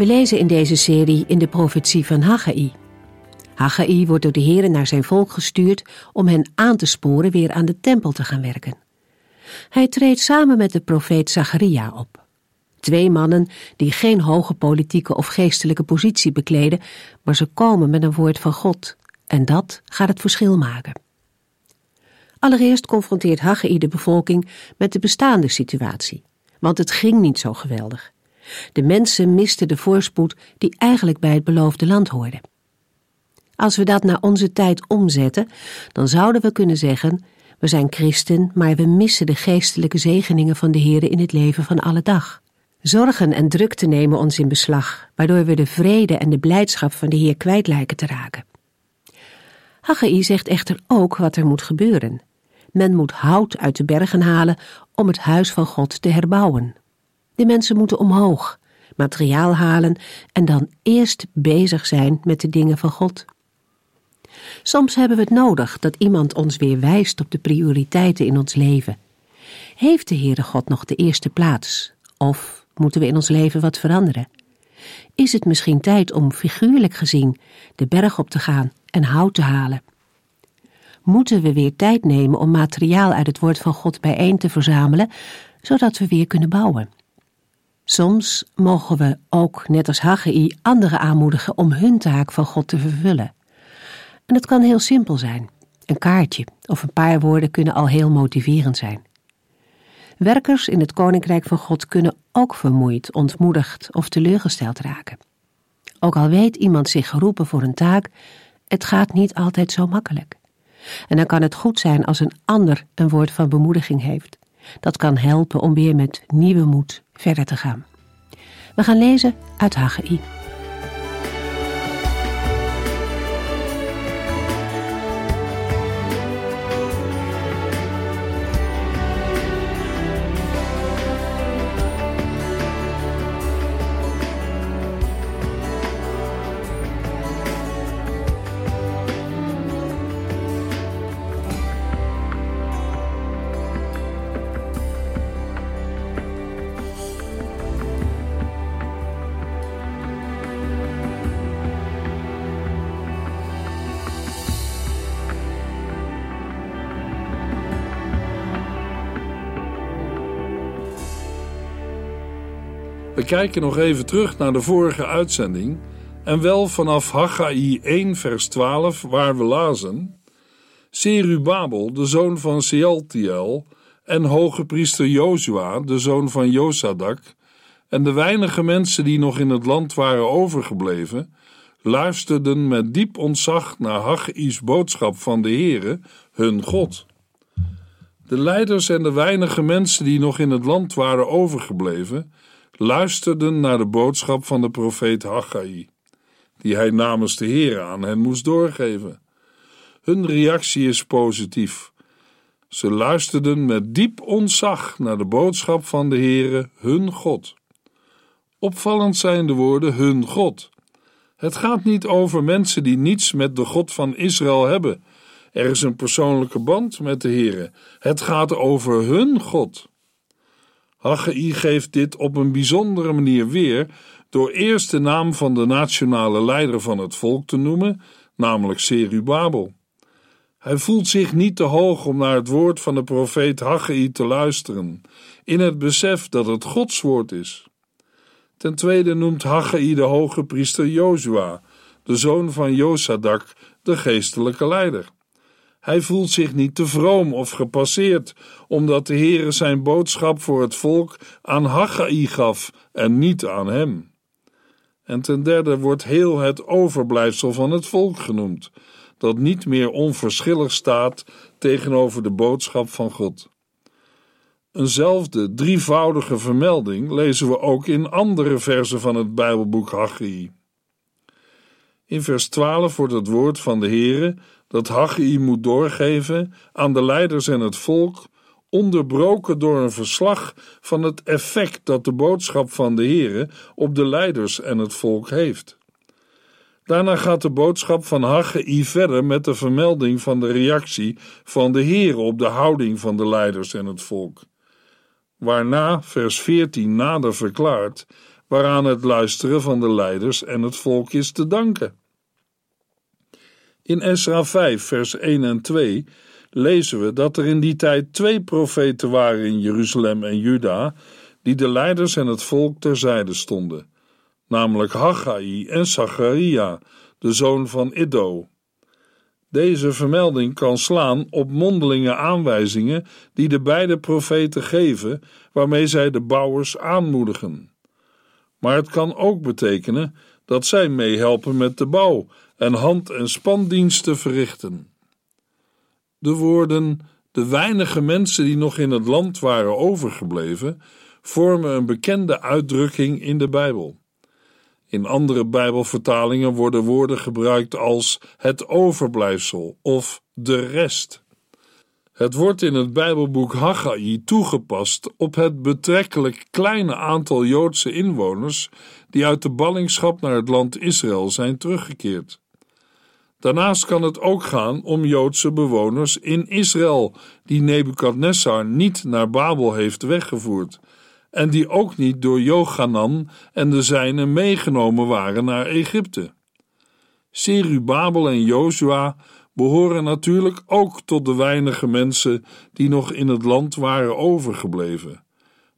We lezen in deze serie in de profetie van Haggai. Haggai wordt door de Heer naar zijn volk gestuurd om hen aan te sporen weer aan de tempel te gaan werken. Hij treedt samen met de profeet Zacharia op. Twee mannen die geen hoge politieke of geestelijke positie bekleden, maar ze komen met een woord van God. En dat gaat het verschil maken. Allereerst confronteert Haggai de bevolking met de bestaande situatie, want het ging niet zo geweldig. De mensen misten de voorspoed die eigenlijk bij het beloofde land hoorde. Als we dat naar onze tijd omzetten, dan zouden we kunnen zeggen: we zijn christen, maar we missen de geestelijke zegeningen van de Heer in het leven van alle dag. Zorgen en drukte nemen ons in beslag, waardoor we de vrede en de blijdschap van de Heer kwijt lijken te raken. Haggai zegt echter ook wat er moet gebeuren. Men moet hout uit de bergen halen om het huis van God te herbouwen. De mensen moeten omhoog, materiaal halen en dan eerst bezig zijn met de dingen van God. Soms hebben we het nodig dat iemand ons weer wijst op de prioriteiten in ons leven. Heeft de Heere God nog de eerste plaats? Of moeten we in ons leven wat veranderen? Is het misschien tijd om figuurlijk gezien de berg op te gaan en hout te halen? Moeten we weer tijd nemen om materiaal uit het woord van God bijeen te verzamelen, zodat we weer kunnen bouwen? Soms mogen we ook, net als Haggai, anderen aanmoedigen om hun taak van God te vervullen. En het kan heel simpel zijn. Een kaartje of een paar woorden kunnen al heel motiverend zijn. Werkers in het Koninkrijk van God kunnen ook vermoeid, ontmoedigd of teleurgesteld raken. Ook al weet iemand zich geroepen voor een taak, het gaat niet altijd zo makkelijk. En dan kan het goed zijn als een ander een woord van bemoediging heeft. Dat kan helpen om weer met nieuwe moed verder te gaan. We gaan lezen uit Haggai. We kijken nog even terug naar de vorige uitzending en wel vanaf Haggai 1 vers 12 waar we lazen Serubabel, de zoon van Sealtiel en hoge priester Jozua, de zoon van Josadak en de weinige mensen die nog in het land waren overgebleven, luisterden met diep ontzag naar Haggai's boodschap van de Heere, hun God. De leiders en de weinige mensen die nog in het land waren overgebleven, luisterden naar de boodschap van de profeet Haggai, die hij namens de Heer aan hen moest doorgeven. Hun reactie is positief. Ze luisterden met diep ontzag naar de boodschap van de Heere, hun God. Opvallend zijn de woorden hun God. Het gaat niet over mensen die niets met de God van Israël hebben. Er is een persoonlijke band met de Heere. Het gaat over hun God. Haggai geeft dit op een bijzondere manier weer door eerst de naam van de nationale leider van het volk te noemen, namelijk Serubabel. Hij voelt zich niet te hoog om naar het woord van de profeet Haggai te luisteren, in het besef dat het Gods woord is. Ten tweede noemt Haggai de hoge priester Jozua, de zoon van Josadak, de geestelijke leider. Hij voelt zich niet te vroom of gepasseerd, omdat de Heere zijn boodschap voor het volk aan Haggai gaf en niet aan hem. En ten derde wordt heel het overblijfsel van het volk genoemd, dat niet meer onverschillig staat tegenover de boodschap van God. Eenzelfde drievoudige vermelding lezen we ook in andere versen van het Bijbelboek Haggai. In vers 12 wordt het woord van de Heere dat Haggai moet doorgeven aan de leiders en het volk onderbroken door een verslag van het effect dat de boodschap van de Heere op de leiders en het volk heeft. Daarna gaat de boodschap van Haggai verder met de vermelding van de reactie van de Heere op de houding van de leiders en het volk. Waarna vers 14 nader verklaart waaraan het luisteren van de leiders en het volk is te danken. In Esra 5 vers 1 en 2 lezen we dat er in die tijd twee profeten waren in Jeruzalem en Juda, die de leiders en het volk terzijde stonden, namelijk Haggai en Zacharia, de zoon van Iddo. Deze vermelding kan slaan op mondelinge aanwijzingen die de beide profeten geven, waarmee zij de bouwers aanmoedigen. Maar het kan ook betekenen dat zij meehelpen met de bouw en hand- en spandiensten verrichten. De woorden de weinige mensen die nog in het land waren overgebleven vormen een bekende uitdrukking in de Bijbel. In andere Bijbelvertalingen worden woorden gebruikt als het overblijfsel of de rest. Het wordt in het Bijbelboek Haggai toegepast op het betrekkelijk kleine aantal Joodse inwoners die uit de ballingschap naar het land Israël zijn teruggekeerd. Daarnaast kan het ook gaan om Joodse bewoners in Israël, die Nebukadnessar niet naar Babel heeft weggevoerd, en die ook niet door Jochanan en de zijnen meegenomen waren naar Egypte. Serubabel en Jozua behoren natuurlijk ook tot de weinige mensen die nog in het land waren overgebleven.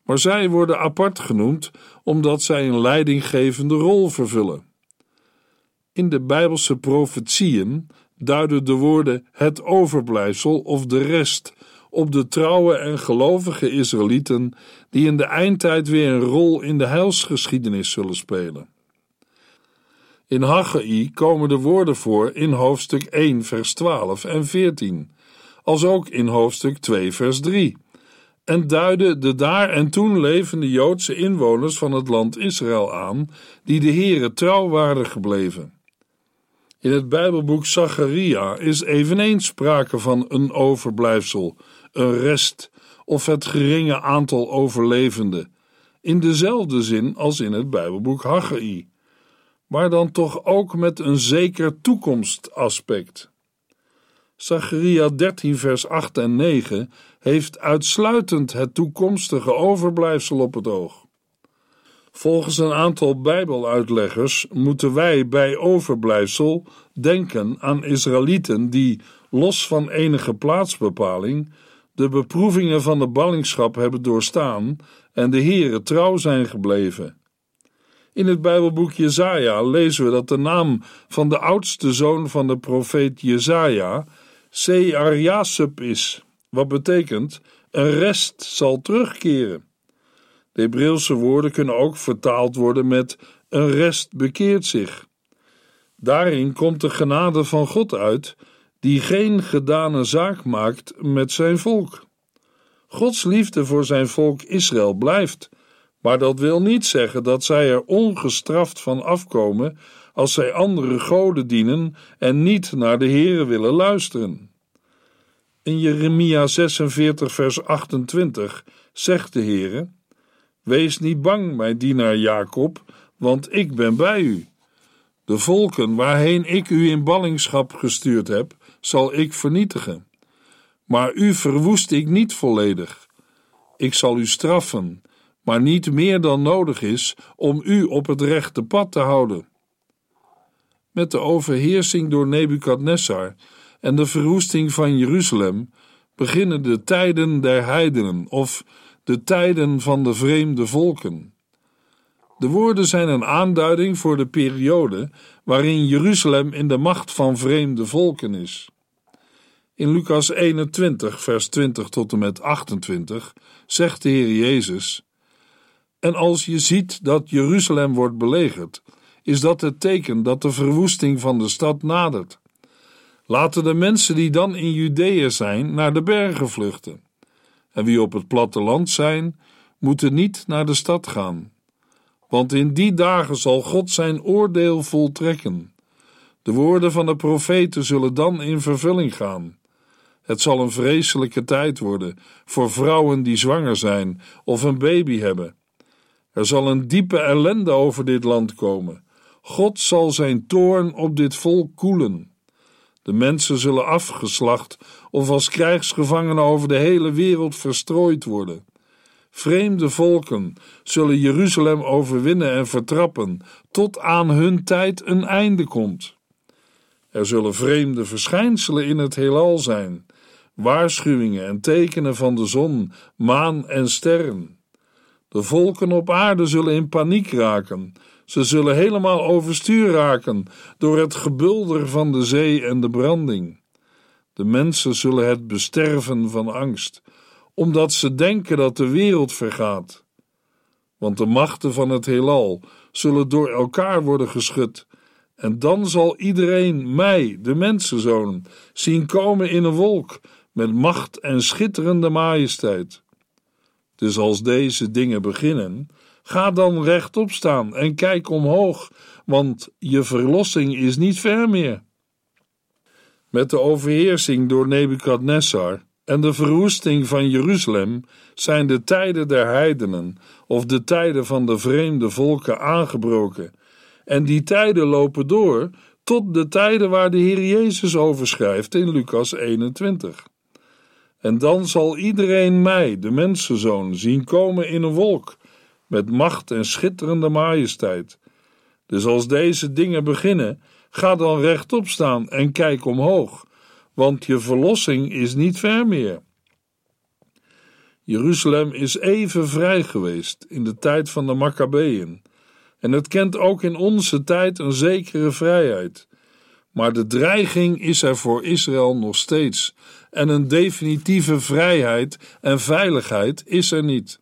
Maar zij worden apart genoemd omdat zij een leidinggevende rol vervullen. In de Bijbelse profetieën duiden de woorden het overblijfsel of de rest op de trouwe en gelovige Israëlieten die in de eindtijd weer een rol in de heilsgeschiedenis zullen spelen. In Haggai komen de woorden voor in hoofdstuk 1 vers 12 en 14, als ook in hoofdstuk 2 vers 3, en duiden de daar en toen levende Joodse inwoners van het land Israël aan, die de Heere trouw waren gebleven. In het Bijbelboek Zacharia is eveneens sprake van een overblijfsel, een rest of het geringe aantal overlevenden, in dezelfde zin als in het Bijbelboek Haggai, maar dan toch ook met een zeker toekomstaspect. Zacharia 13 vers 8 en 9 heeft uitsluitend het toekomstige overblijfsel op het oog. Volgens een aantal Bijbeluitleggers moeten wij bij overblijfsel denken aan Israëlieten die, los van enige plaatsbepaling, de beproevingen van de ballingschap hebben doorstaan en de Heere trouw zijn gebleven. In het Bijbelboek Jezaja lezen we dat de naam van de oudste zoon van de profeet Jezaja Seariasub is, wat betekent een rest zal terugkeren. De Hebreeuwse woorden kunnen ook vertaald worden met een rest bekeert zich. Daarin komt de genade van God uit, die geen gedane zaak maakt met zijn volk. Gods liefde voor zijn volk Israël blijft, maar dat wil niet zeggen dat zij er ongestraft van afkomen als zij andere goden dienen en niet naar de Heere willen luisteren. In Jeremia 46 vers 28 zegt de Heere, Wees niet bang, mijn dienaar Jacob, want ik ben bij u. De volken waarheen ik u in ballingschap gestuurd heb, zal ik vernietigen. Maar u verwoest ik niet volledig. Ik zal u straffen, maar niet meer dan nodig is om u op het rechte pad te houden. Met de overheersing door Nebukadnessar en de verwoesting van Jeruzalem beginnen de tijden der heidenen of de tijden van de vreemde volken. De woorden zijn een aanduiding voor de periode waarin Jeruzalem in de macht van vreemde volken is. In Lucas 21, vers 20 tot en met 28 zegt de Heer Jezus: En als je ziet dat Jeruzalem wordt belegerd, is dat het teken dat de verwoesting van de stad nadert. Laten de mensen die dan in Judea zijn naar de bergen vluchten. En wie op het platteland zijn, moeten niet naar de stad gaan. Want in die dagen zal God zijn oordeel voltrekken. De woorden van de profeten zullen dan in vervulling gaan. Het zal een vreselijke tijd worden voor vrouwen die zwanger zijn of een baby hebben. Er zal een diepe ellende over dit land komen. God zal zijn toorn op dit volk koelen. De mensen zullen afgeslacht of als krijgsgevangenen over de hele wereld verstrooid worden. Vreemde volken zullen Jeruzalem overwinnen en vertrappen, tot aan hun tijd een einde komt. Er zullen vreemde verschijnselen in het heelal zijn, waarschuwingen en tekenen van de zon, maan en sterren. De volken op aarde zullen in paniek raken. Ze zullen helemaal overstuur raken door het gebulder van de zee en de branding. De mensen zullen het besterven van angst, omdat ze denken dat de wereld vergaat. Want de machten van het heelal zullen door elkaar worden geschud, en dan zal iedereen mij, de mensenzoon, zien komen in een wolk met macht en schitterende majesteit. Dus als deze dingen beginnen, ga dan rechtop staan en kijk omhoog, want je verlossing is niet ver meer. Met de overheersing door Nebukadnessar en de verwoesting van Jeruzalem zijn de tijden der heidenen of de tijden van de vreemde volken aangebroken. En die tijden lopen door tot de tijden waar de Heer Jezus over schrijft in Lucas 21. En dan zal iedereen mij, de mensenzoon, zien komen in een wolk, met macht en schitterende majesteit. Dus als deze dingen beginnen, ga dan rechtop staan en kijk omhoog, want je verlossing is niet ver meer. Jeruzalem is even vrij geweest in de tijd van de Maccabeeën, en het kent ook in onze tijd een zekere vrijheid. Maar de dreiging is er voor Israël nog steeds, en een definitieve vrijheid en veiligheid is er niet.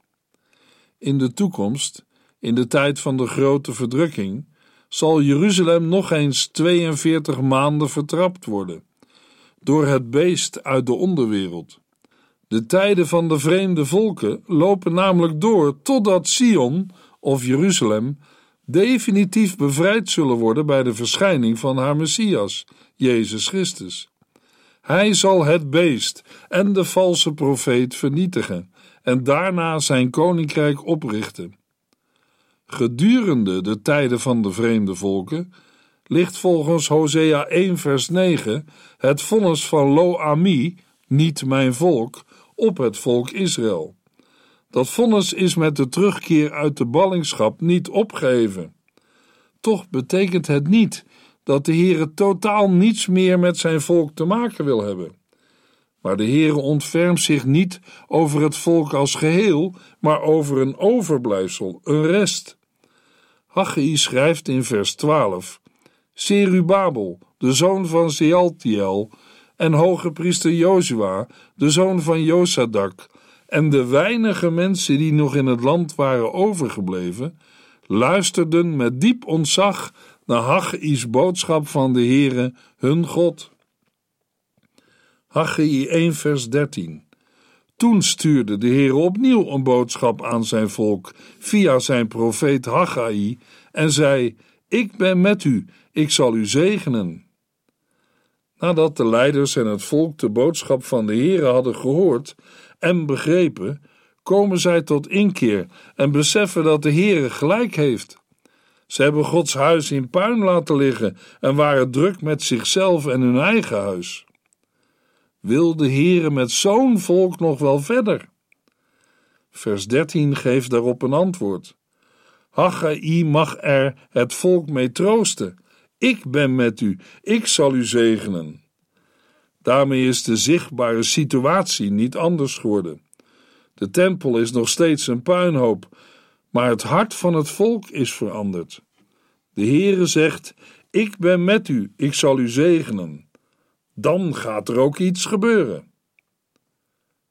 In de toekomst, in de tijd van de grote verdrukking, zal Jeruzalem nog eens 42 maanden vertrapt worden door het beest uit de onderwereld. De tijden van de vreemde volken lopen namelijk door totdat Sion of Jeruzalem definitief bevrijd zullen worden bij de verschijning van haar Messias, Jezus Christus. Hij zal het beest en de valse profeet vernietigen en daarna zijn koninkrijk oprichten. Gedurende de tijden van de vreemde volken ligt volgens Hosea 1 vers 9 het vonnis van Lo-Ami, niet mijn volk, op het volk Israël. Dat vonnis is met de terugkeer uit de ballingschap niet opgeheven. Toch betekent het niet dat de Heere totaal niets meer met zijn volk te maken wil hebben. Maar de Heere ontfermt zich niet over het volk als geheel, maar over een overblijfsel, een rest. Haggai schrijft in vers 12: Serubabel, de zoon van Sealtiel, en hoge priester Jozua, de zoon van Josadak, en de weinige mensen die nog in het land waren overgebleven, luisterden met diep ontzag naar Haggai's boodschap van de Heere, hun God. Haggai 1 vers 13 Toen stuurde de Heer opnieuw een boodschap aan zijn volk via zijn profeet Haggai en zei: Ik ben met u, ik zal u zegenen. Nadat de leiders en het volk de boodschap van de Heere hadden gehoord en begrepen, komen zij tot inkeer en beseffen dat de Heere gelijk heeft. Ze hebben Gods huis in puin laten liggen en waren druk met zichzelf en hun eigen huis. Wil de Heere met zo'n volk nog wel verder? Vers 13 geeft daarop een antwoord. Haggai mag er het volk mee troosten. Ik ben met u, ik zal u zegenen. Daarmee is de zichtbare situatie niet anders geworden. De tempel is nog steeds een puinhoop, maar het hart van het volk is veranderd. De Heere zegt: Ik ben met u, ik zal u zegenen. Dan gaat er ook iets gebeuren.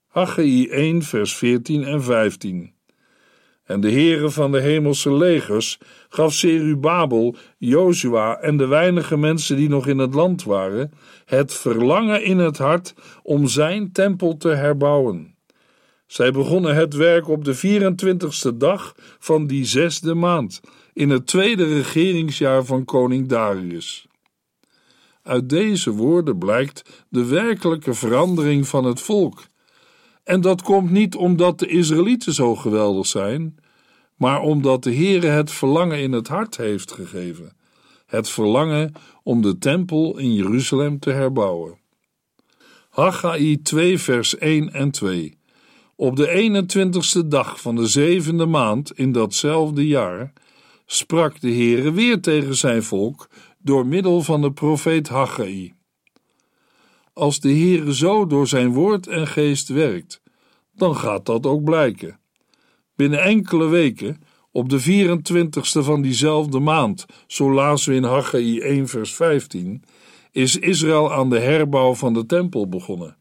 Haggai 1, vers 14 en 15. En de Heere van de hemelse legers gaf Serubabel, Jozua en de weinige mensen die nog in het land waren, het verlangen in het hart om zijn tempel te herbouwen. Zij begonnen het werk op de 24ste dag van die zesde maand, in het tweede regeringsjaar van koning Darius. Uit deze woorden blijkt de werkelijke verandering van het volk. En dat komt niet omdat de Israëlieten zo geweldig zijn, maar omdat de Heere het verlangen in het hart heeft gegeven. Het verlangen om de tempel in Jeruzalem te herbouwen. Haggai 2 vers 1 en 2 Op de 21ste dag van de zevende maand in datzelfde jaar sprak de Heere weer tegen zijn volk door middel van de profeet Haggai. Als de Heere zo door zijn woord en geest werkt, dan gaat dat ook blijken. Binnen enkele weken, op de 24ste van diezelfde maand, zo lazen we in Haggai 1 vers 15, is Israël aan de herbouw van de tempel begonnen.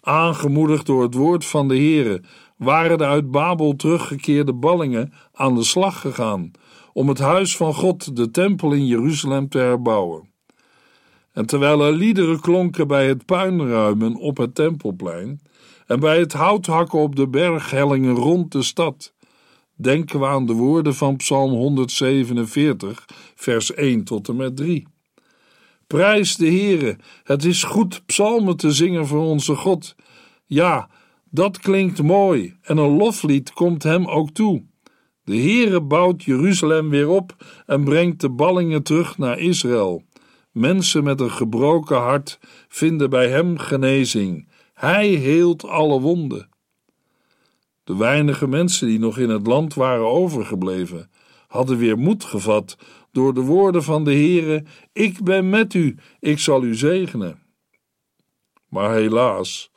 Aangemoedigd door het woord van de Heere waren de uit Babel teruggekeerde ballingen aan de slag gegaan om het huis van God, de tempel in Jeruzalem, te herbouwen. En terwijl er liederen klonken bij het puinruimen op het tempelplein en bij het houthakken op de berghellingen rond de stad, denken we aan de woorden van Psalm 147, vers 1 tot en met 3. Prijs de Heere, het is goed psalmen te zingen voor onze God. Ja, dat klinkt mooi en een loflied komt hem ook toe. De Heere bouwt Jeruzalem weer op en brengt de ballingen terug naar Israël. Mensen met een gebroken hart vinden bij hem genezing. Hij heelt alle wonden. De weinige mensen die nog in het land waren overgebleven, hadden weer moed gevat door de woorden van de Heere: Ik ben met u, ik zal u zegenen. Maar helaas,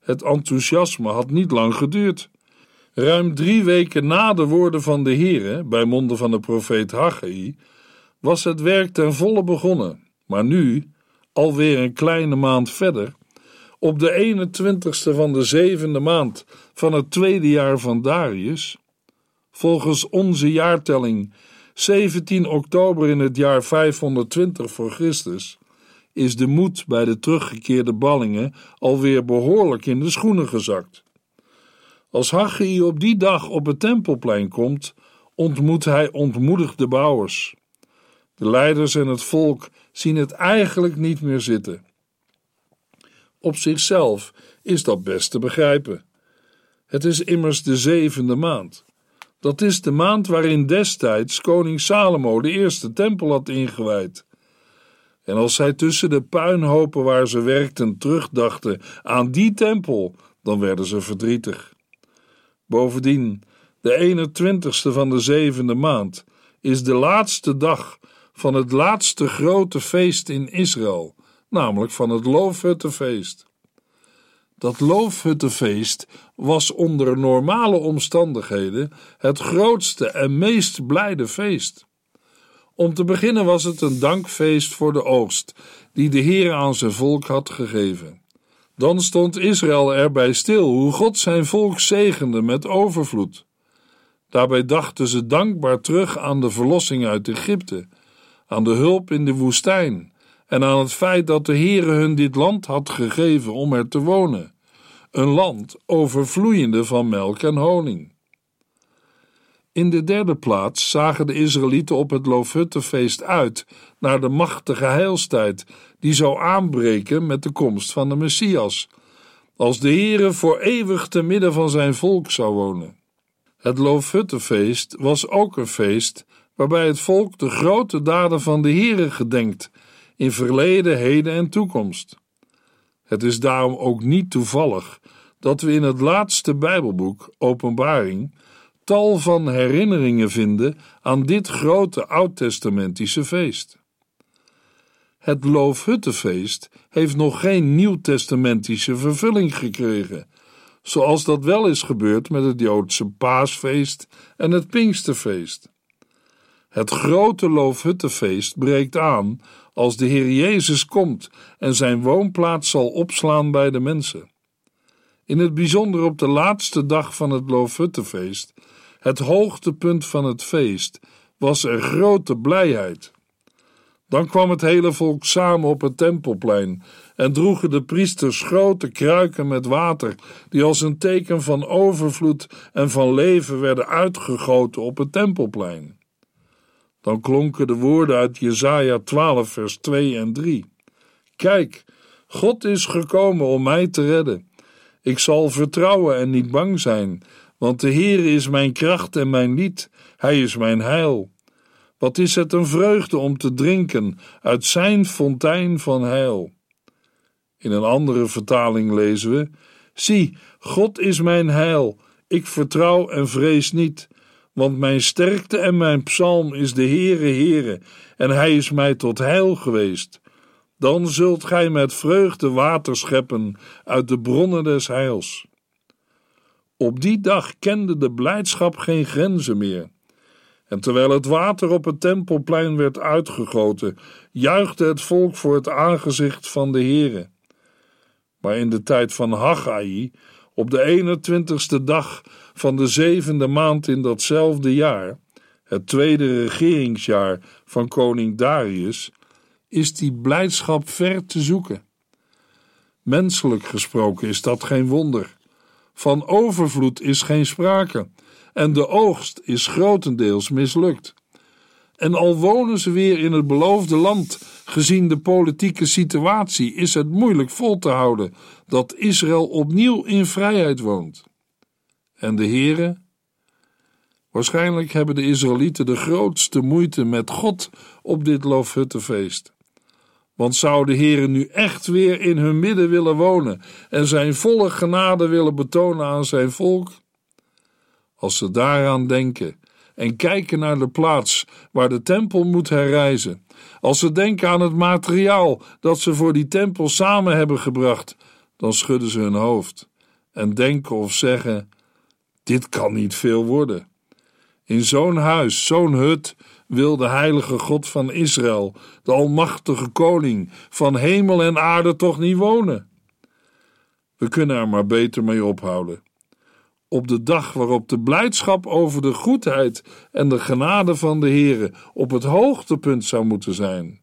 het enthousiasme had niet lang geduurd. Ruim drie weken na de woorden van de Heere, bij monden van de profeet Haggai, was het werk ten volle begonnen. Maar nu, alweer een kleine maand verder, op de 21ste van de zevende maand van het tweede jaar van Darius, volgens onze jaartelling 17 oktober in het jaar 520 voor Christus, is de moed bij de teruggekeerde ballingen alweer behoorlijk in de schoenen gezakt. Als Haggai op die dag op het tempelplein komt, ontmoet hij ontmoedigde bouwers. De leiders en het volk zien het eigenlijk niet meer zitten. Op zichzelf is dat best te begrijpen. Het is immers de zevende maand. Dat is de maand waarin destijds koning Salomo de eerste tempel had ingewijd. En als zij tussen de puinhopen waar ze werkten terugdachten aan die tempel, dan werden ze verdrietig. Bovendien, de 21ste van de zevende maand is de laatste dag van het laatste grote feest in Israël, namelijk van het Loofhuttenfeest. Dat Loofhuttenfeest was onder normale omstandigheden het grootste en meest blijde feest. Om te beginnen was het een dankfeest voor de oogst die de Heer aan zijn volk had gegeven. Dan stond Israël erbij stil hoe God zijn volk zegende met overvloed. Daarbij dachten ze dankbaar terug aan de verlossing uit Egypte, aan de hulp in de woestijn en aan het feit dat de Heere hun dit land had gegeven om er te wonen, een land overvloeiende van melk en honing. In de derde plaats zagen de Israëlieten op het Loofhuttenfeest uit naar de machtige heilstijd die zou aanbreken met de komst van de Messias, als de Heere voor eeuwig te midden van zijn volk zou wonen. Het Loofhuttenfeest was ook een feest waarbij het volk de grote daden van de Heere gedenkt in verleden, heden en toekomst. Het is daarom ook niet toevallig dat we in het laatste Bijbelboek, Openbaring, tal van herinneringen vinden aan dit grote oud-testamentische feest. Het Loofhuttenfeest heeft nog geen nieuwtestamentische vervulling gekregen, zoals dat wel is gebeurd met het Joodse paasfeest en het Pinksterfeest. Het grote Loofhuttenfeest breekt aan als de Heer Jezus komt en zijn woonplaats zal opslaan bij de mensen. In het bijzonder op de laatste dag van het Loofhuttenfeest, het hoogtepunt van het feest, was er grote blijheid. Dan kwam het hele volk samen op het tempelplein en droegen de priesters grote kruiken met water, die als een teken van overvloed en van leven werden uitgegoten op het tempelplein. Dan klonken de woorden uit Jesaja 12, vers 2 en 3. Kijk, God is gekomen om mij te redden. Ik zal vertrouwen en niet bang zijn, want de Heer is mijn kracht en mijn lied, Hij is mijn heil. Wat is het een vreugde om te drinken uit zijn fontein van heil. In een andere vertaling lezen we: Zie, God is mijn heil, ik vertrouw en vrees niet, want mijn sterkte en mijn psalm is de Heere Heere, en hij is mij tot heil geweest. Dan zult gij met vreugde water scheppen uit de bronnen des heils. Op die dag kende de blijdschap geen grenzen meer. En terwijl het water op het tempelplein werd uitgegoten, juichte het volk voor het aangezicht van de Heere. Maar in de tijd van Haggai, op de 21ste dag van de zevende maand in datzelfde jaar, het tweede regeringsjaar van koning Darius, is die blijdschap ver te zoeken. Menselijk gesproken is dat geen wonder. Van overvloed is geen sprake, en de oogst is grotendeels mislukt. En al wonen ze weer in het beloofde land, gezien de politieke situatie, is het moeilijk vol te houden dat Israël opnieuw in vrijheid woont. En de Heere? Waarschijnlijk hebben de Israëlieten de grootste moeite met God op dit loofhuttenfeest. Want zou de Heere nu echt weer in hun midden willen wonen en zijn volle genade willen betonen aan zijn volk? Als ze daaraan denken en kijken naar de plaats waar de tempel moet herrijzen, als ze denken aan het materiaal dat ze voor die tempel samen hebben gebracht, dan schudden ze hun hoofd en denken of zeggen: Dit kan niet veel worden. In zo'n huis, zo'n hut, wil de heilige God van Israël, de almachtige koning van hemel en aarde, toch niet wonen? We kunnen er maar beter mee ophouden. Op de dag waarop de blijdschap over de goedheid en de genade van de Heere op het hoogtepunt zou moeten zijn,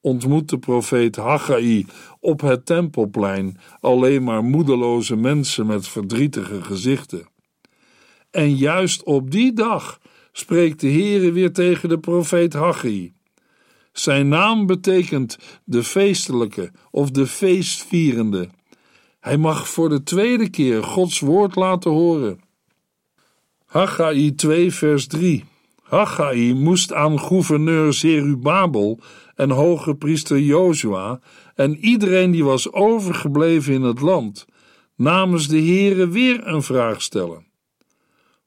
ontmoet de profeet Haggai op het tempelplein alleen maar moedeloze mensen met verdrietige gezichten. En juist op die dag spreekt de Heere weer tegen de profeet Haggai. Zijn naam betekent de feestelijke of de feestvierende. Hij mag voor de tweede keer Gods woord laten horen. Haggai 2 vers 3 Haggai moest aan gouverneur Zerubabel en hoge priester Jozua en iedereen die was overgebleven in het land namens de Heere weer een vraag stellen.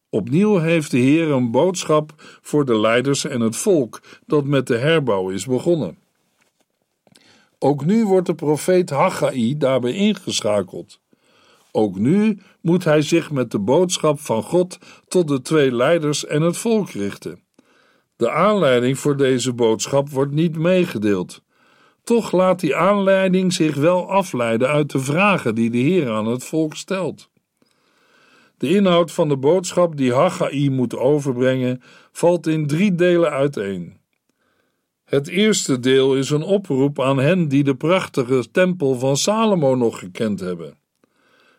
Opnieuw heeft de Heer een boodschap voor de leiders en het volk dat met de herbouw is begonnen. Ook nu wordt de profeet Haggai daarbij ingeschakeld. Ook nu moet hij zich met de boodschap van God tot de twee leiders en het volk richten. De aanleiding voor deze boodschap wordt niet meegedeeld. Toch laat die aanleiding zich wel afleiden uit de vragen die de Heer aan het volk stelt. De inhoud van de boodschap die Haggai moet overbrengen valt in drie delen uiteen. Het eerste deel is een oproep aan hen die de prachtige tempel van Salomo nog gekend hebben.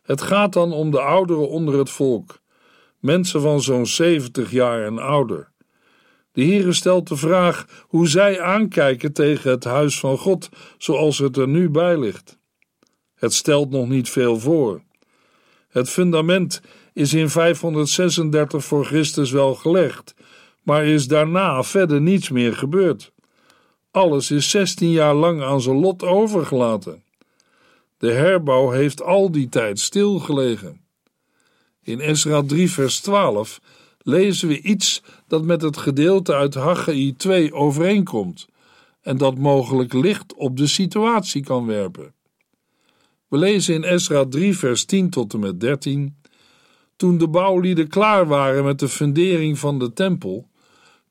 Het gaat dan om de ouderen onder het volk, mensen van zo'n 70 jaar en ouder. De Heere stelt de vraag hoe zij aankijken tegen het huis van God zoals het er nu bij ligt. Het stelt nog niet veel voor. Het fundament is in 536 voor Christus wel gelegd, maar is daarna verder niets meer gebeurd. Alles is 16 jaar lang aan zijn lot overgelaten. De herbouw heeft al die tijd stilgelegen. In Esra 3, vers 12 lezen we iets dat met het gedeelte uit Haggai 2 overeenkomt en dat mogelijk licht op de situatie kan werpen. We lezen in Esra 3, vers 10 tot en met 13. Toen de bouwlieden klaar waren met de fundering van de tempel,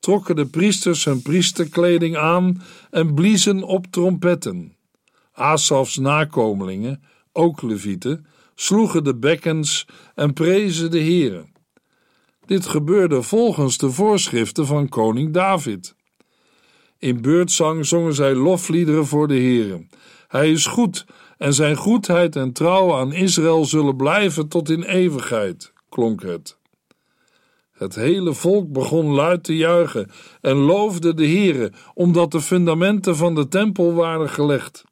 trokken de priesters hun priesterkleding aan en bliezen op trompetten. Asafs nakomelingen, ook levieten, sloegen de bekkens en prezen de Heere. Dit gebeurde volgens de voorschriften van koning David. In beurtzang zongen zij lofliederen voor de Heere. Hij is goed en zijn goedheid en trouw aan Israël zullen blijven tot in eeuwigheid, klonk het. Het hele volk begon luid te juichen en loofde de Heere, omdat de fundamenten van de tempel waren gelegd.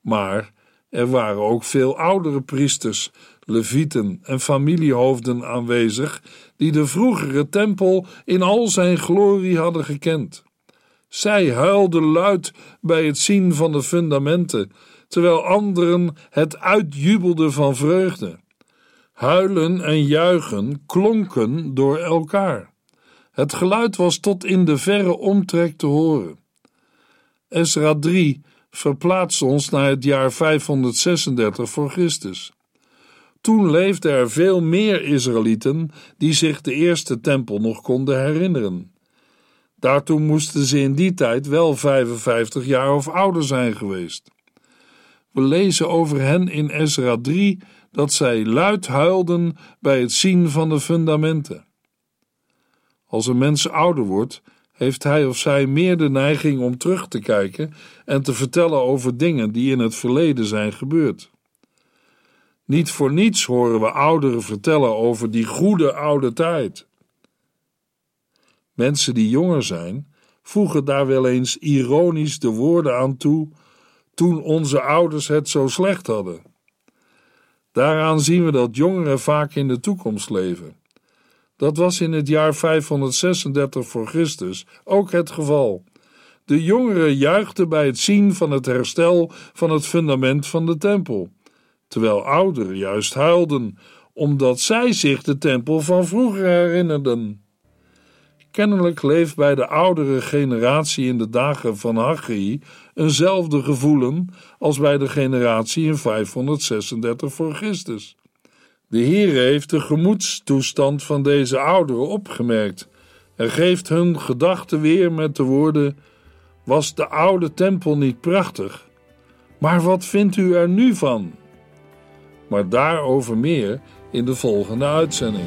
Maar er waren ook veel oudere priesters, levieten en familiehoofden aanwezig, die de vroegere tempel in al zijn glorie hadden gekend. Zij huilden luid bij het zien van de fundamenten, terwijl anderen het uitjubelden van vreugde. Huilen en juichen klonken door elkaar. Het geluid was tot in de verre omtrek te horen. Esra 3 verplaatst ons naar het jaar 536 voor Christus. Toen leefden er veel meer Israëlieten die zich de eerste tempel nog konden herinneren. Daartoe moesten ze in die tijd wel 55 jaar of ouder zijn geweest. We lezen over hen in Ezra 3 dat zij luid huilden bij het zien van de fundamenten. Als een mens ouder wordt, heeft hij of zij meer de neiging om terug te kijken en te vertellen over dingen die in het verleden zijn gebeurd. Niet voor niets horen we ouderen vertellen over die goede oude tijd. Mensen die jonger zijn, voegen daar wel eens ironisch de woorden aan toe: toen onze ouders het zo slecht hadden. Daaraan zien we dat jongeren vaak in de toekomst leven. Dat was in het jaar 536 voor Christus ook het geval. De jongeren juichten bij het zien van het herstel van het fundament van de tempel, terwijl ouderen juist huilden, omdat zij zich de tempel van vroeger herinnerden. Kennelijk leeft bij de oudere generatie in de dagen van Haggai eenzelfde gevoelen als bij de generatie in 536 voor Christus. De Heer heeft de gemoedstoestand van deze ouderen opgemerkt en geeft hun gedachten weer met de woorden: Was de oude tempel niet prachtig? Maar wat vindt u er nu van? Maar daarover meer in de volgende uitzending.